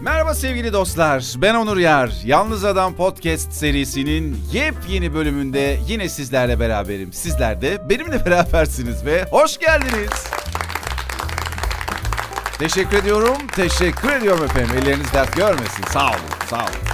Merhaba sevgili dostlar. Ben Onur Yar. Yalnız Adam Podcast serisinin yepyeni bölümünde yine sizlerle beraberim. Sizler de benimle berabersiniz ve hoş geldiniz. Teşekkür ediyorum. Teşekkür ediyorum efendim. Elleriniz dert görmesin. Sağ olun. Sağ olun.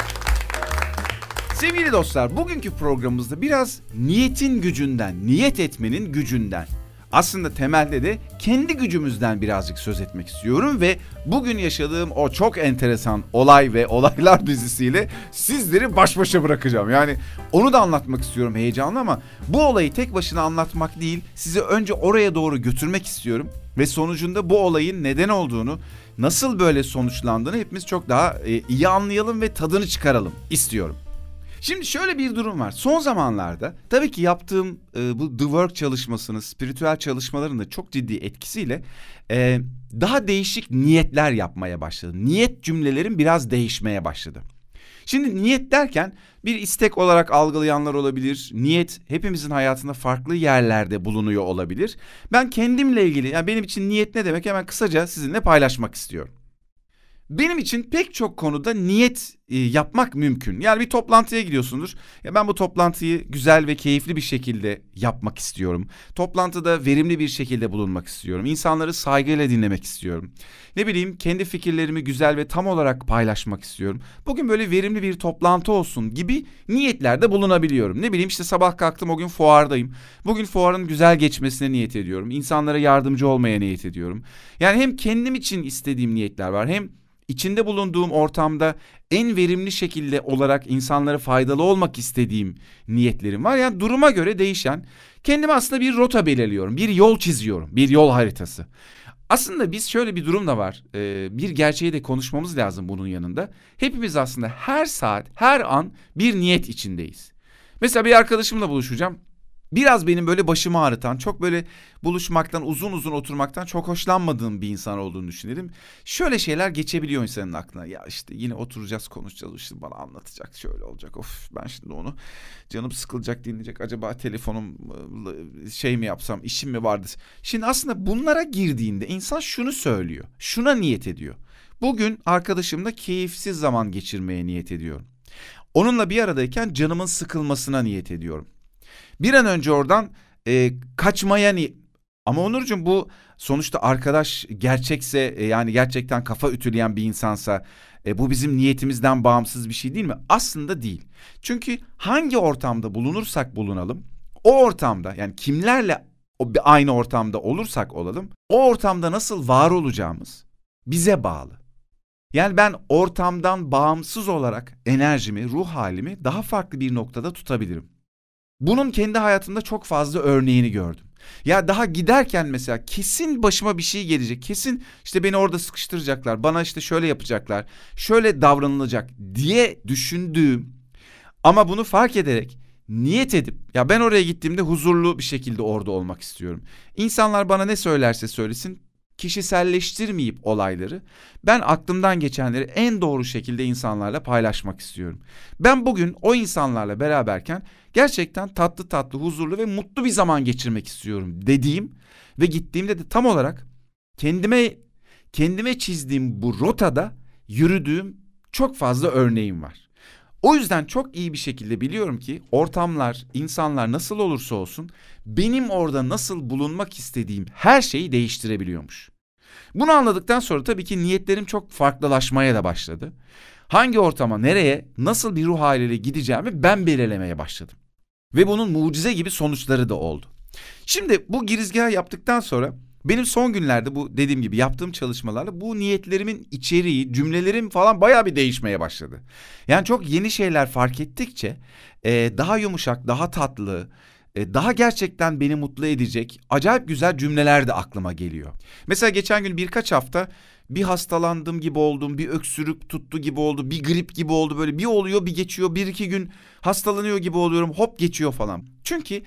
Sevgili dostlar, bugünkü programımızda biraz niyetin gücünden, niyet etmenin gücünden aslında temelde de kendi gücümüzden birazcık söz etmek istiyorum ve bugün yaşadığım o çok enteresan olay ve olaylar dizisiyle sizleri baş başa bırakacağım. Yani onu da anlatmak istiyorum heyecanlı ama bu olayı tek başına anlatmak değil, sizi önce oraya doğru götürmek istiyorum ve sonucunda bu olayın neden olduğunu, nasıl böyle sonuçlandığını hepimiz çok daha e, iyi anlayalım ve tadını çıkaralım istiyorum. Şimdi şöyle bir durum var. Son zamanlarda tabii ki yaptığım e, bu The Work çalışmasını, spiritüel çalışmaların da çok ciddi etkisiyle e, daha değişik niyetler yapmaya başladım. Niyet cümlelerim biraz değişmeye başladı. Şimdi niyet derken bir istek olarak algılayanlar olabilir. Niyet hepimizin hayatında farklı yerlerde bulunuyor olabilir. Ben kendimle ilgili yani benim için niyet ne demek hemen kısaca sizinle paylaşmak istiyorum. Benim için pek çok konuda niyet e, yapmak mümkün. Yani bir toplantıya gidiyorsundur. Ya ben bu toplantıyı güzel ve keyifli bir şekilde yapmak istiyorum. Toplantıda verimli bir şekilde bulunmak istiyorum. İnsanları saygıyla dinlemek istiyorum. Ne bileyim kendi fikirlerimi güzel ve tam olarak paylaşmak istiyorum. Bugün böyle verimli bir toplantı olsun gibi niyetlerde bulunabiliyorum. Ne bileyim işte sabah kalktım o gün fuardayım. Bugün fuarın güzel geçmesine niyet ediyorum. İnsanlara yardımcı olmaya niyet ediyorum. Yani hem kendim için istediğim niyetler var hem içinde bulunduğum ortamda en verimli şekilde olarak insanlara faydalı olmak istediğim niyetlerim var. Yani duruma göre değişen kendime aslında bir rota belirliyorum. Bir yol çiziyorum. Bir yol haritası. Aslında biz şöyle bir durum da var. Ee, bir gerçeği de konuşmamız lazım bunun yanında. Hepimiz aslında her saat, her an bir niyet içindeyiz. Mesela bir arkadaşımla buluşacağım biraz benim böyle başımı ağrıtan, çok böyle buluşmaktan, uzun uzun oturmaktan çok hoşlanmadığım bir insan olduğunu düşünelim. Şöyle şeyler geçebiliyor insanın aklına. Ya işte yine oturacağız, konuşacağız, işte bana anlatacak, şöyle olacak. Of ben şimdi onu canım sıkılacak, dinleyecek. Acaba telefonum şey mi yapsam, işim mi vardı? Şimdi aslında bunlara girdiğinde insan şunu söylüyor. Şuna niyet ediyor. Bugün arkadaşımla keyifsiz zaman geçirmeye niyet ediyorum. Onunla bir aradayken canımın sıkılmasına niyet ediyorum. Bir an önce oradan e, kaçmaya ni ama Onurcuğum bu sonuçta arkadaş gerçekse e, yani gerçekten kafa ütüleyen bir insansa e, bu bizim niyetimizden bağımsız bir şey değil mi? Aslında değil. Çünkü hangi ortamda bulunursak bulunalım o ortamda yani kimlerle aynı ortamda olursak olalım o ortamda nasıl var olacağımız bize bağlı. Yani ben ortamdan bağımsız olarak enerjimi, ruh halimi daha farklı bir noktada tutabilirim. Bunun kendi hayatımda çok fazla örneğini gördüm. Ya daha giderken mesela kesin başıma bir şey gelecek. Kesin işte beni orada sıkıştıracaklar. Bana işte şöyle yapacaklar. Şöyle davranılacak diye düşündüğüm ama bunu fark ederek niyet edip ya ben oraya gittiğimde huzurlu bir şekilde orada olmak istiyorum. İnsanlar bana ne söylerse söylesin kişiselleştirmeyip olayları ben aklımdan geçenleri en doğru şekilde insanlarla paylaşmak istiyorum. Ben bugün o insanlarla beraberken gerçekten tatlı tatlı, huzurlu ve mutlu bir zaman geçirmek istiyorum dediğim ve gittiğimde de tam olarak kendime kendime çizdiğim bu rotada yürüdüğüm çok fazla örneğim var. O yüzden çok iyi bir şekilde biliyorum ki ortamlar, insanlar nasıl olursa olsun benim orada nasıl bulunmak istediğim her şeyi değiştirebiliyormuş. Bunu anladıktan sonra tabii ki niyetlerim çok farklılaşmaya da başladı. Hangi ortama, nereye, nasıl bir ruh haliyle gideceğimi ben belirlemeye başladım. Ve bunun mucize gibi sonuçları da oldu. Şimdi bu girizgahı yaptıktan sonra benim son günlerde bu dediğim gibi yaptığım çalışmalarla bu niyetlerimin içeriği, cümlelerim falan bayağı bir değişmeye başladı. Yani çok yeni şeyler fark ettikçe e, daha yumuşak, daha tatlı, e, daha gerçekten beni mutlu edecek acayip güzel cümleler de aklıma geliyor. Mesela geçen gün birkaç hafta bir hastalandım gibi oldum, bir öksürük tuttu gibi oldu, bir grip gibi oldu böyle bir oluyor bir geçiyor, bir iki gün hastalanıyor gibi oluyorum hop geçiyor falan. Çünkü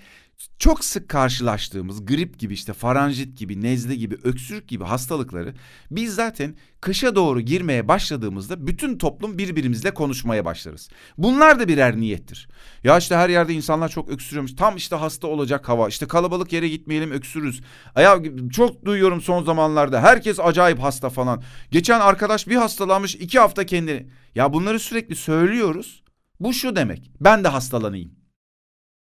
çok sık karşılaştığımız grip gibi işte faranjit gibi, nezle gibi, öksürük gibi hastalıkları biz zaten kışa doğru girmeye başladığımızda bütün toplum birbirimizle konuşmaya başlarız. Bunlar da birer niyettir. Ya işte her yerde insanlar çok öksürüyormuş. Tam işte hasta olacak hava. İşte kalabalık yere gitmeyelim öksürürüz. Ya çok duyuyorum son zamanlarda. Herkes acayip hasta falan. Geçen arkadaş bir hastalanmış iki hafta kendini. Ya bunları sürekli söylüyoruz. Bu şu demek. Ben de hastalanayım.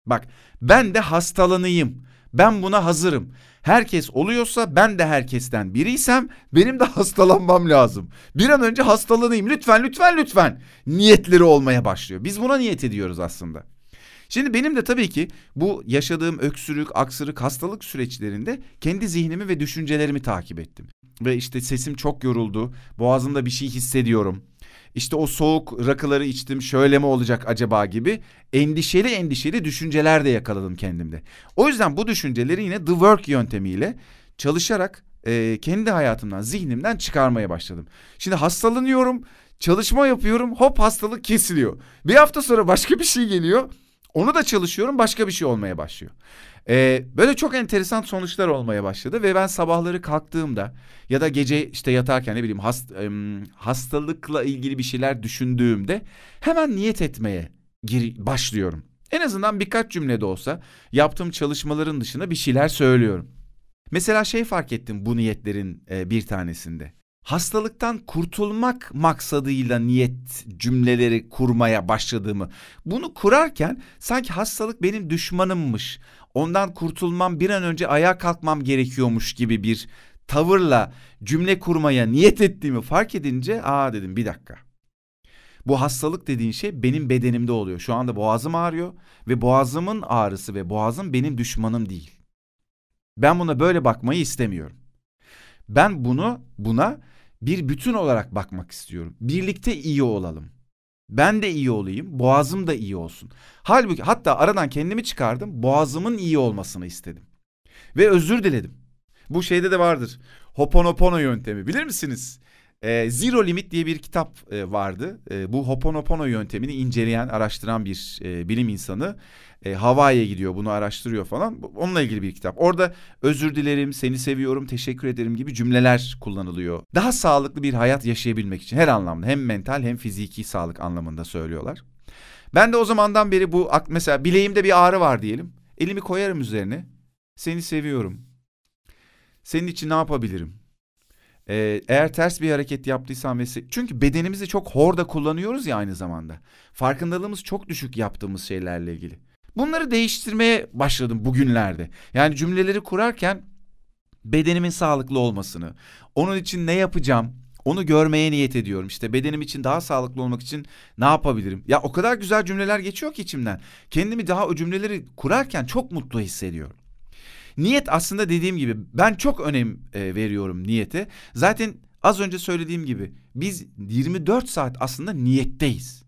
Bak ben de hastalanayım. Ben buna hazırım. Herkes oluyorsa ben de herkesten biriysem benim de hastalanmam lazım. Bir an önce hastalanayım lütfen lütfen lütfen. Niyetleri olmaya başlıyor. Biz buna niyet ediyoruz aslında. Şimdi benim de tabii ki bu yaşadığım öksürük, aksırık, hastalık süreçlerinde kendi zihnimi ve düşüncelerimi takip ettim. Ve işte sesim çok yoruldu, boğazımda bir şey hissediyorum işte o soğuk rakıları içtim şöyle mi olacak acaba gibi endişeli endişeli düşünceler de yakaladım kendimde. O yüzden bu düşünceleri yine The Work yöntemiyle çalışarak e, kendi hayatımdan, zihnimden çıkarmaya başladım. Şimdi hastalanıyorum, çalışma yapıyorum, hop hastalık kesiliyor. Bir hafta sonra başka bir şey geliyor, onu da çalışıyorum, başka bir şey olmaya başlıyor. Ee, böyle çok enteresan sonuçlar olmaya başladı ve ben sabahları kalktığımda ya da gece işte yatarken ne bileyim hast, hastalıkla ilgili bir şeyler düşündüğümde hemen niyet etmeye gir, başlıyorum. En azından birkaç cümlede olsa yaptığım çalışmaların dışında bir şeyler söylüyorum. Mesela şey fark ettim bu niyetlerin e, bir tanesinde. Hastalıktan kurtulmak maksadıyla niyet cümleleri kurmaya başladığımı. Bunu kurarken sanki hastalık benim düşmanımmış ondan kurtulmam bir an önce ayağa kalkmam gerekiyormuş gibi bir tavırla cümle kurmaya niyet ettiğimi fark edince aa dedim bir dakika. Bu hastalık dediğin şey benim bedenimde oluyor. Şu anda boğazım ağrıyor ve boğazımın ağrısı ve boğazım benim düşmanım değil. Ben buna böyle bakmayı istemiyorum. Ben bunu buna bir bütün olarak bakmak istiyorum. Birlikte iyi olalım. Ben de iyi olayım, boğazım da iyi olsun. Halbuki hatta aradan kendimi çıkardım, boğazımın iyi olmasını istedim. Ve özür diledim. Bu şeyde de vardır. Hoponopono yöntemi bilir misiniz? E, Zero Limit diye bir kitap e, vardı. E, bu Hoponopono yöntemini inceleyen, araştıran bir e, bilim insanı e, Hawaii'ye gidiyor, bunu araştırıyor falan. Onunla ilgili bir kitap. Orada özür dilerim, seni seviyorum, teşekkür ederim gibi cümleler kullanılıyor. Daha sağlıklı bir hayat yaşayabilmek için her anlamda hem mental hem fiziki sağlık anlamında söylüyorlar. Ben de o zamandan beri bu mesela bileğimde bir ağrı var diyelim. Elimi koyarım üzerine. Seni seviyorum. Senin için ne yapabilirim? Ee, eğer ters bir hareket yaptıysam ve çünkü bedenimizi çok horda kullanıyoruz ya aynı zamanda. Farkındalığımız çok düşük yaptığımız şeylerle ilgili. Bunları değiştirmeye başladım bugünlerde. Yani cümleleri kurarken bedenimin sağlıklı olmasını, onun için ne yapacağım, onu görmeye niyet ediyorum. İşte bedenim için daha sağlıklı olmak için ne yapabilirim? Ya o kadar güzel cümleler geçiyor ki içimden. Kendimi daha o cümleleri kurarken çok mutlu hissediyorum. Niyet aslında dediğim gibi ben çok önem e, veriyorum niyete. Zaten az önce söylediğim gibi biz 24 saat aslında niyetteyiz.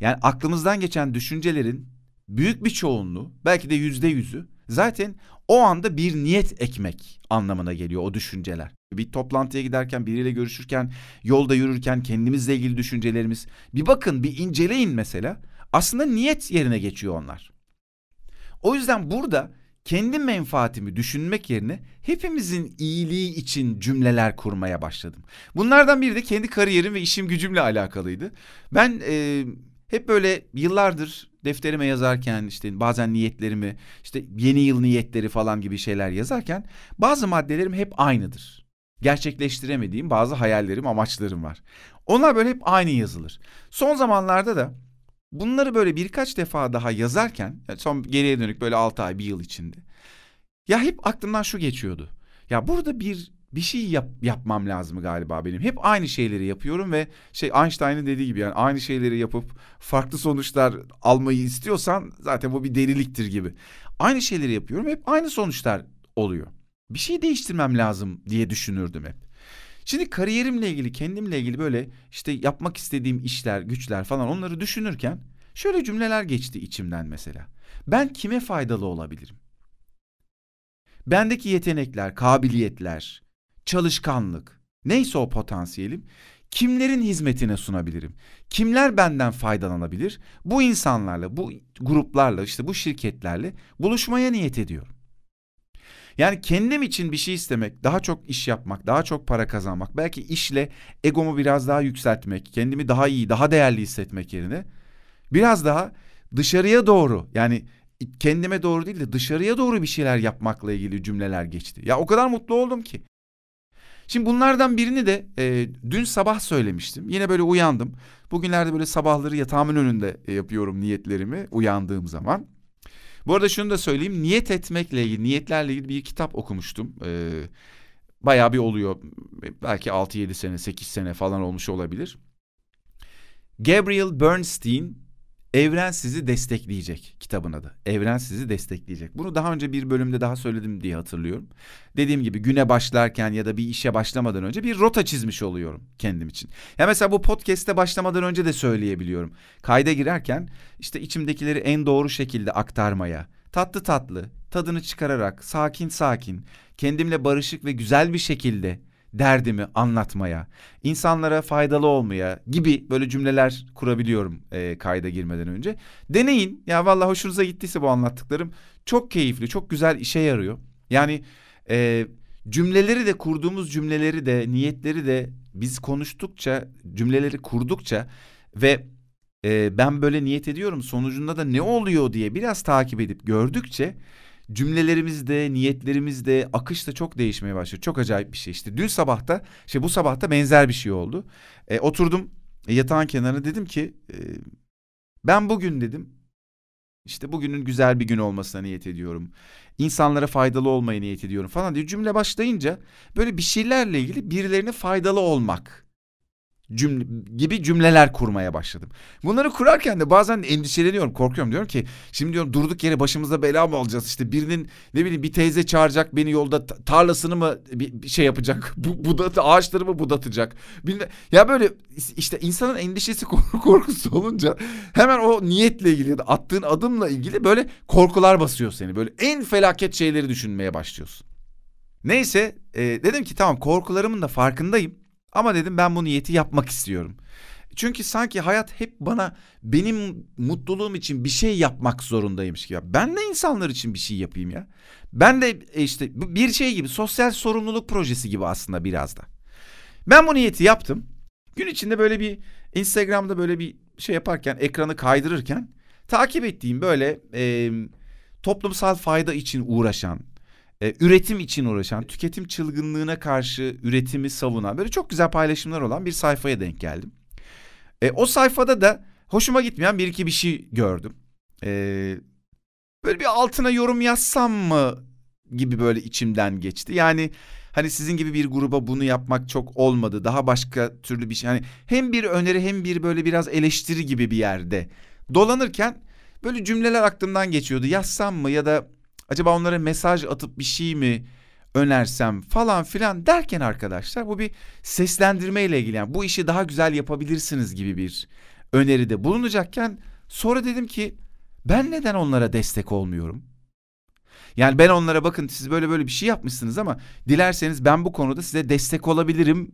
Yani aklımızdan geçen düşüncelerin büyük bir çoğunluğu belki de yüzde yüzü zaten o anda bir niyet ekmek anlamına geliyor o düşünceler. Bir toplantıya giderken biriyle görüşürken yolda yürürken kendimizle ilgili düşüncelerimiz bir bakın bir inceleyin mesela aslında niyet yerine geçiyor onlar. O yüzden burada kendi menfaatimi düşünmek yerine hepimizin iyiliği için cümleler kurmaya başladım. Bunlardan biri de kendi kariyerim ve işim gücümle alakalıydı. Ben e, hep böyle yıllardır defterime yazarken işte bazen niyetlerimi işte yeni yıl niyetleri falan gibi şeyler yazarken bazı maddelerim hep aynıdır. Gerçekleştiremediğim bazı hayallerim, amaçlarım var. Onlar böyle hep aynı yazılır. Son zamanlarda da bunları böyle birkaç defa daha yazarken son geriye dönük böyle 6 ay bir yıl içinde ya hep aklımdan şu geçiyordu. Ya burada bir bir şey yap, yapmam lazım galiba benim. Hep aynı şeyleri yapıyorum ve şey Einstein'ın dediği gibi yani aynı şeyleri yapıp farklı sonuçlar almayı istiyorsan zaten bu bir deliliktir gibi. Aynı şeyleri yapıyorum hep aynı sonuçlar oluyor. Bir şey değiştirmem lazım diye düşünürdüm hep. Şimdi kariyerimle ilgili, kendimle ilgili böyle işte yapmak istediğim işler, güçler falan onları düşünürken şöyle cümleler geçti içimden mesela. Ben kime faydalı olabilirim? Bendeki yetenekler, kabiliyetler, çalışkanlık, neyse o potansiyelim kimlerin hizmetine sunabilirim? Kimler benden faydalanabilir? Bu insanlarla, bu gruplarla, işte bu şirketlerle buluşmaya niyet ediyorum. Yani kendim için bir şey istemek, daha çok iş yapmak, daha çok para kazanmak, belki işle egomu biraz daha yükseltmek, kendimi daha iyi, daha değerli hissetmek yerine biraz daha dışarıya doğru yani kendime doğru değil de dışarıya doğru bir şeyler yapmakla ilgili cümleler geçti. Ya o kadar mutlu oldum ki. Şimdi bunlardan birini de e, dün sabah söylemiştim. Yine böyle uyandım. Bugünlerde böyle sabahları yatağımın önünde e, yapıyorum niyetlerimi uyandığım zaman. Bu arada şunu da söyleyeyim. Niyet etmekle ilgili, niyetlerle ilgili bir kitap okumuştum. Ee, bayağı bir oluyor. Belki 6-7 sene, 8 sene falan olmuş olabilir. Gabriel Bernstein Evren sizi destekleyecek kitabın adı. Evren sizi destekleyecek. Bunu daha önce bir bölümde daha söyledim diye hatırlıyorum. Dediğim gibi güne başlarken ya da bir işe başlamadan önce bir rota çizmiş oluyorum kendim için. Ya mesela bu podcast'te başlamadan önce de söyleyebiliyorum. Kayda girerken işte içimdekileri en doğru şekilde aktarmaya, tatlı tatlı, tadını çıkararak, sakin sakin, kendimle barışık ve güzel bir şekilde derdimi anlatmaya, insanlara faydalı olmaya gibi böyle cümleler kurabiliyorum e, kayda girmeden önce. Deneyin. Ya vallahi hoşunuza gittiyse bu anlattıklarım çok keyifli, çok güzel işe yarıyor. Yani e, cümleleri de kurduğumuz cümleleri de niyetleri de biz konuştukça, cümleleri kurdukça ve e, ben böyle niyet ediyorum sonucunda da ne oluyor diye biraz takip edip gördükçe cümlelerimizde, niyetlerimizde, akış da çok değişmeye başlıyor. Çok acayip bir şey işte. Dün sabahta, işte bu sabahta benzer bir şey oldu. E, oturdum e, yatağın kenarına dedim ki e, ben bugün dedim işte bugünün güzel bir gün olmasına niyet ediyorum. İnsanlara faydalı olmaya niyet ediyorum falan diye cümle başlayınca böyle bir şeylerle ilgili birilerine faydalı olmak cümle, gibi cümleler kurmaya başladım. Bunları kurarken de bazen endişeleniyorum, korkuyorum. Diyorum ki şimdi diyorum durduk yere başımıza bela mı alacağız? İşte birinin ne bileyim bir teyze çağıracak beni yolda tarlasını mı bir, bir şey yapacak? Bu, budat, ağaçları mı budatacak? Bilmem. Ya böyle işte insanın endişesi korkusu olunca hemen o niyetle ilgili attığın adımla ilgili böyle korkular basıyor seni. Böyle en felaket şeyleri düşünmeye başlıyorsun. Neyse e, dedim ki tamam korkularımın da farkındayım. Ama dedim ben bu niyeti yapmak istiyorum. Çünkü sanki hayat hep bana benim mutluluğum için bir şey yapmak zorundaymış gibi. Ben de insanlar için bir şey yapayım ya. Ben de e, işte bir şey gibi sosyal sorumluluk projesi gibi aslında biraz da. Ben bu niyeti yaptım. Gün içinde böyle bir Instagram'da böyle bir şey yaparken ekranı kaydırırken takip ettiğim böyle e, toplumsal fayda için uğraşan e, üretim için uğraşan, tüketim çılgınlığına karşı üretimi savunan böyle çok güzel paylaşımlar olan bir sayfaya denk geldim. E, o sayfada da hoşuma gitmeyen bir iki bir şey gördüm. E, böyle bir altına yorum yazsam mı gibi böyle içimden geçti. Yani hani sizin gibi bir gruba bunu yapmak çok olmadı. Daha başka türlü bir şey. Hani hem bir öneri hem bir böyle biraz eleştiri gibi bir yerde dolanırken böyle cümleler aklımdan geçiyordu. Yazsam mı ya da Acaba onlara mesaj atıp bir şey mi önersem falan filan derken arkadaşlar bu bir seslendirme ile ilgili. Yani bu işi daha güzel yapabilirsiniz gibi bir öneride bulunacakken sonra dedim ki ben neden onlara destek olmuyorum? Yani ben onlara bakın siz böyle böyle bir şey yapmışsınız ama dilerseniz ben bu konuda size destek olabilirim.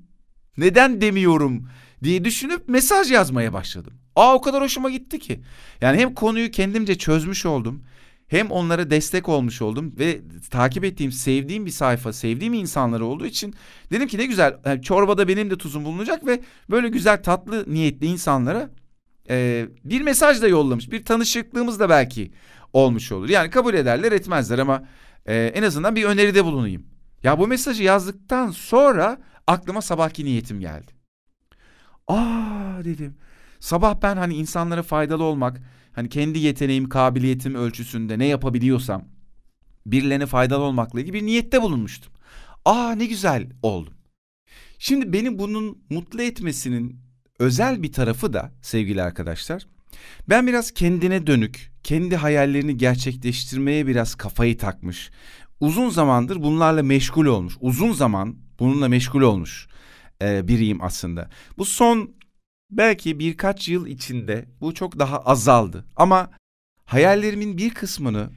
Neden demiyorum diye düşünüp mesaj yazmaya başladım. Aa o kadar hoşuma gitti ki. Yani hem konuyu kendimce çözmüş oldum hem onlara destek olmuş oldum ve takip ettiğim, sevdiğim bir sayfa, sevdiğim insanlar olduğu için dedim ki ne güzel yani çorbada benim de tuzum bulunacak ve böyle güzel tatlı niyetli insanlara e, bir mesaj da yollamış. Bir tanışıklığımız da belki olmuş olur. Yani kabul ederler etmezler ama e, en azından bir öneride bulunayım. Ya bu mesajı yazdıktan sonra aklıma sabahki niyetim geldi. Aa dedim. Sabah ben hani insanlara faydalı olmak, hani kendi yeteneğim, kabiliyetim ölçüsünde ne yapabiliyorsam birilerine faydalı olmakla ilgili bir niyette bulunmuştum. Aa ne güzel oldum. Şimdi beni bunun mutlu etmesinin özel bir tarafı da sevgili arkadaşlar. Ben biraz kendine dönük, kendi hayallerini gerçekleştirmeye biraz kafayı takmış. Uzun zamandır bunlarla meşgul olmuş. Uzun zaman bununla meşgul olmuş biriyim aslında. Bu son Belki birkaç yıl içinde bu çok daha azaldı. Ama hayallerimin bir kısmını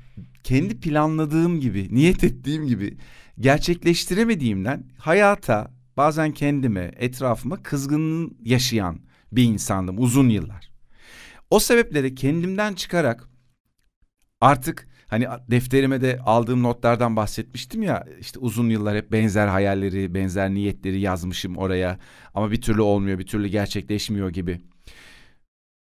kendi planladığım gibi, niyet ettiğim gibi gerçekleştiremediğimden hayata bazen kendime, etrafıma kızgın yaşayan bir insandım uzun yıllar. O sebeple de kendimden çıkarak artık hani defterime de aldığım notlardan bahsetmiştim ya işte uzun yıllar hep benzer hayalleri, benzer niyetleri yazmışım oraya ama bir türlü olmuyor, bir türlü gerçekleşmiyor gibi.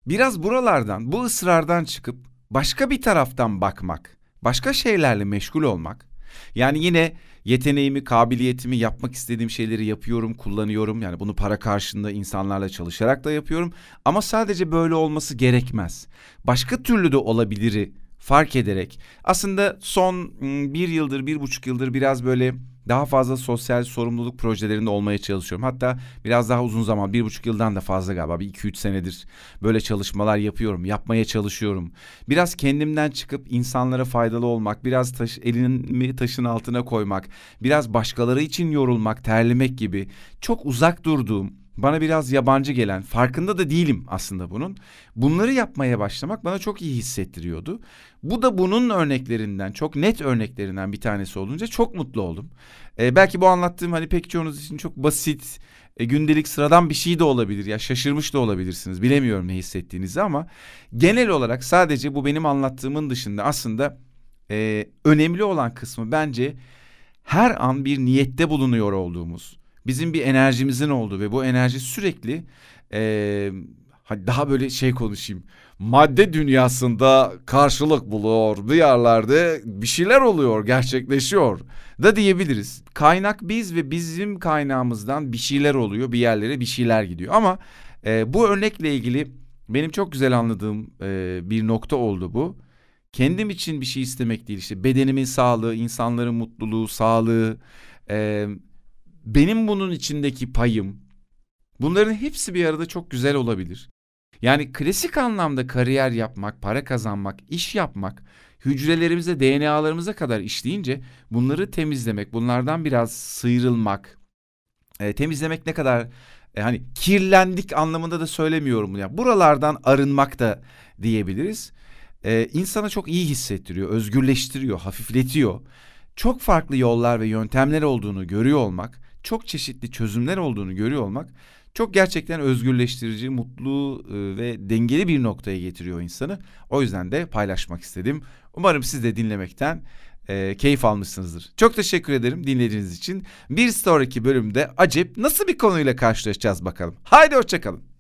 Biraz buralardan, bu ısrardan çıkıp başka bir taraftan bakmak, başka şeylerle meşgul olmak. Yani yine yeteneğimi, kabiliyetimi, yapmak istediğim şeyleri yapıyorum, kullanıyorum. Yani bunu para karşılığında insanlarla çalışarak da yapıyorum. Ama sadece böyle olması gerekmez. Başka türlü de olabiliri fark ederek aslında son bir yıldır, bir buçuk yıldır biraz böyle daha fazla sosyal sorumluluk projelerinde olmaya çalışıyorum. Hatta biraz daha uzun zaman, bir buçuk yıldan da fazla galiba, bir iki üç senedir böyle çalışmalar yapıyorum, yapmaya çalışıyorum. Biraz kendimden çıkıp insanlara faydalı olmak, biraz taş, elimi taşın altına koymak, biraz başkaları için yorulmak, terlemek gibi çok uzak durduğum, bana biraz yabancı gelen, farkında da değilim aslında bunun. Bunları yapmaya başlamak bana çok iyi hissettiriyordu. Bu da bunun örneklerinden, çok net örneklerinden bir tanesi olunca çok mutlu oldum. Ee, belki bu anlattığım hani pek çoğunuz için çok basit, e, gündelik sıradan bir şey de olabilir. Ya şaşırmış da olabilirsiniz. Bilemiyorum ne hissettiğinizi ama genel olarak sadece bu benim anlattığımın dışında aslında e, önemli olan kısmı bence her an bir niyette bulunuyor olduğumuz bizim bir enerjimizin olduğu ve bu enerji sürekli e, daha böyle şey konuşayım. Madde dünyasında karşılık buluyor. Bir yerlerde bir şeyler oluyor, gerçekleşiyor da diyebiliriz. Kaynak biz ve bizim kaynağımızdan bir şeyler oluyor, bir yerlere bir şeyler gidiyor. Ama e, bu örnekle ilgili benim çok güzel anladığım e, bir nokta oldu bu. Kendim için bir şey istemek değil işte bedenimin sağlığı, insanların mutluluğu, sağlığı, e, benim bunun içindeki payım bunların hepsi bir arada çok güzel olabilir. Yani klasik anlamda kariyer yapmak, para kazanmak, iş yapmak hücrelerimize, DNA'larımıza kadar işleyince bunları temizlemek, bunlardan biraz sıyrılmak, e, temizlemek ne kadar e, hani kirlendik anlamında da söylemiyorum. Yani buralardan arınmak da diyebiliriz. E, insana çok iyi hissettiriyor, özgürleştiriyor, hafifletiyor. Çok farklı yollar ve yöntemler olduğunu görüyor olmak çok çeşitli çözümler olduğunu görüyor olmak çok gerçekten özgürleştirici, mutlu e, ve dengeli bir noktaya getiriyor insanı. O yüzden de paylaşmak istedim. Umarım siz de dinlemekten e, keyif almışsınızdır. Çok teşekkür ederim dinlediğiniz için. Bir sonraki bölümde acep nasıl bir konuyla karşılaşacağız bakalım. Haydi hoşçakalın.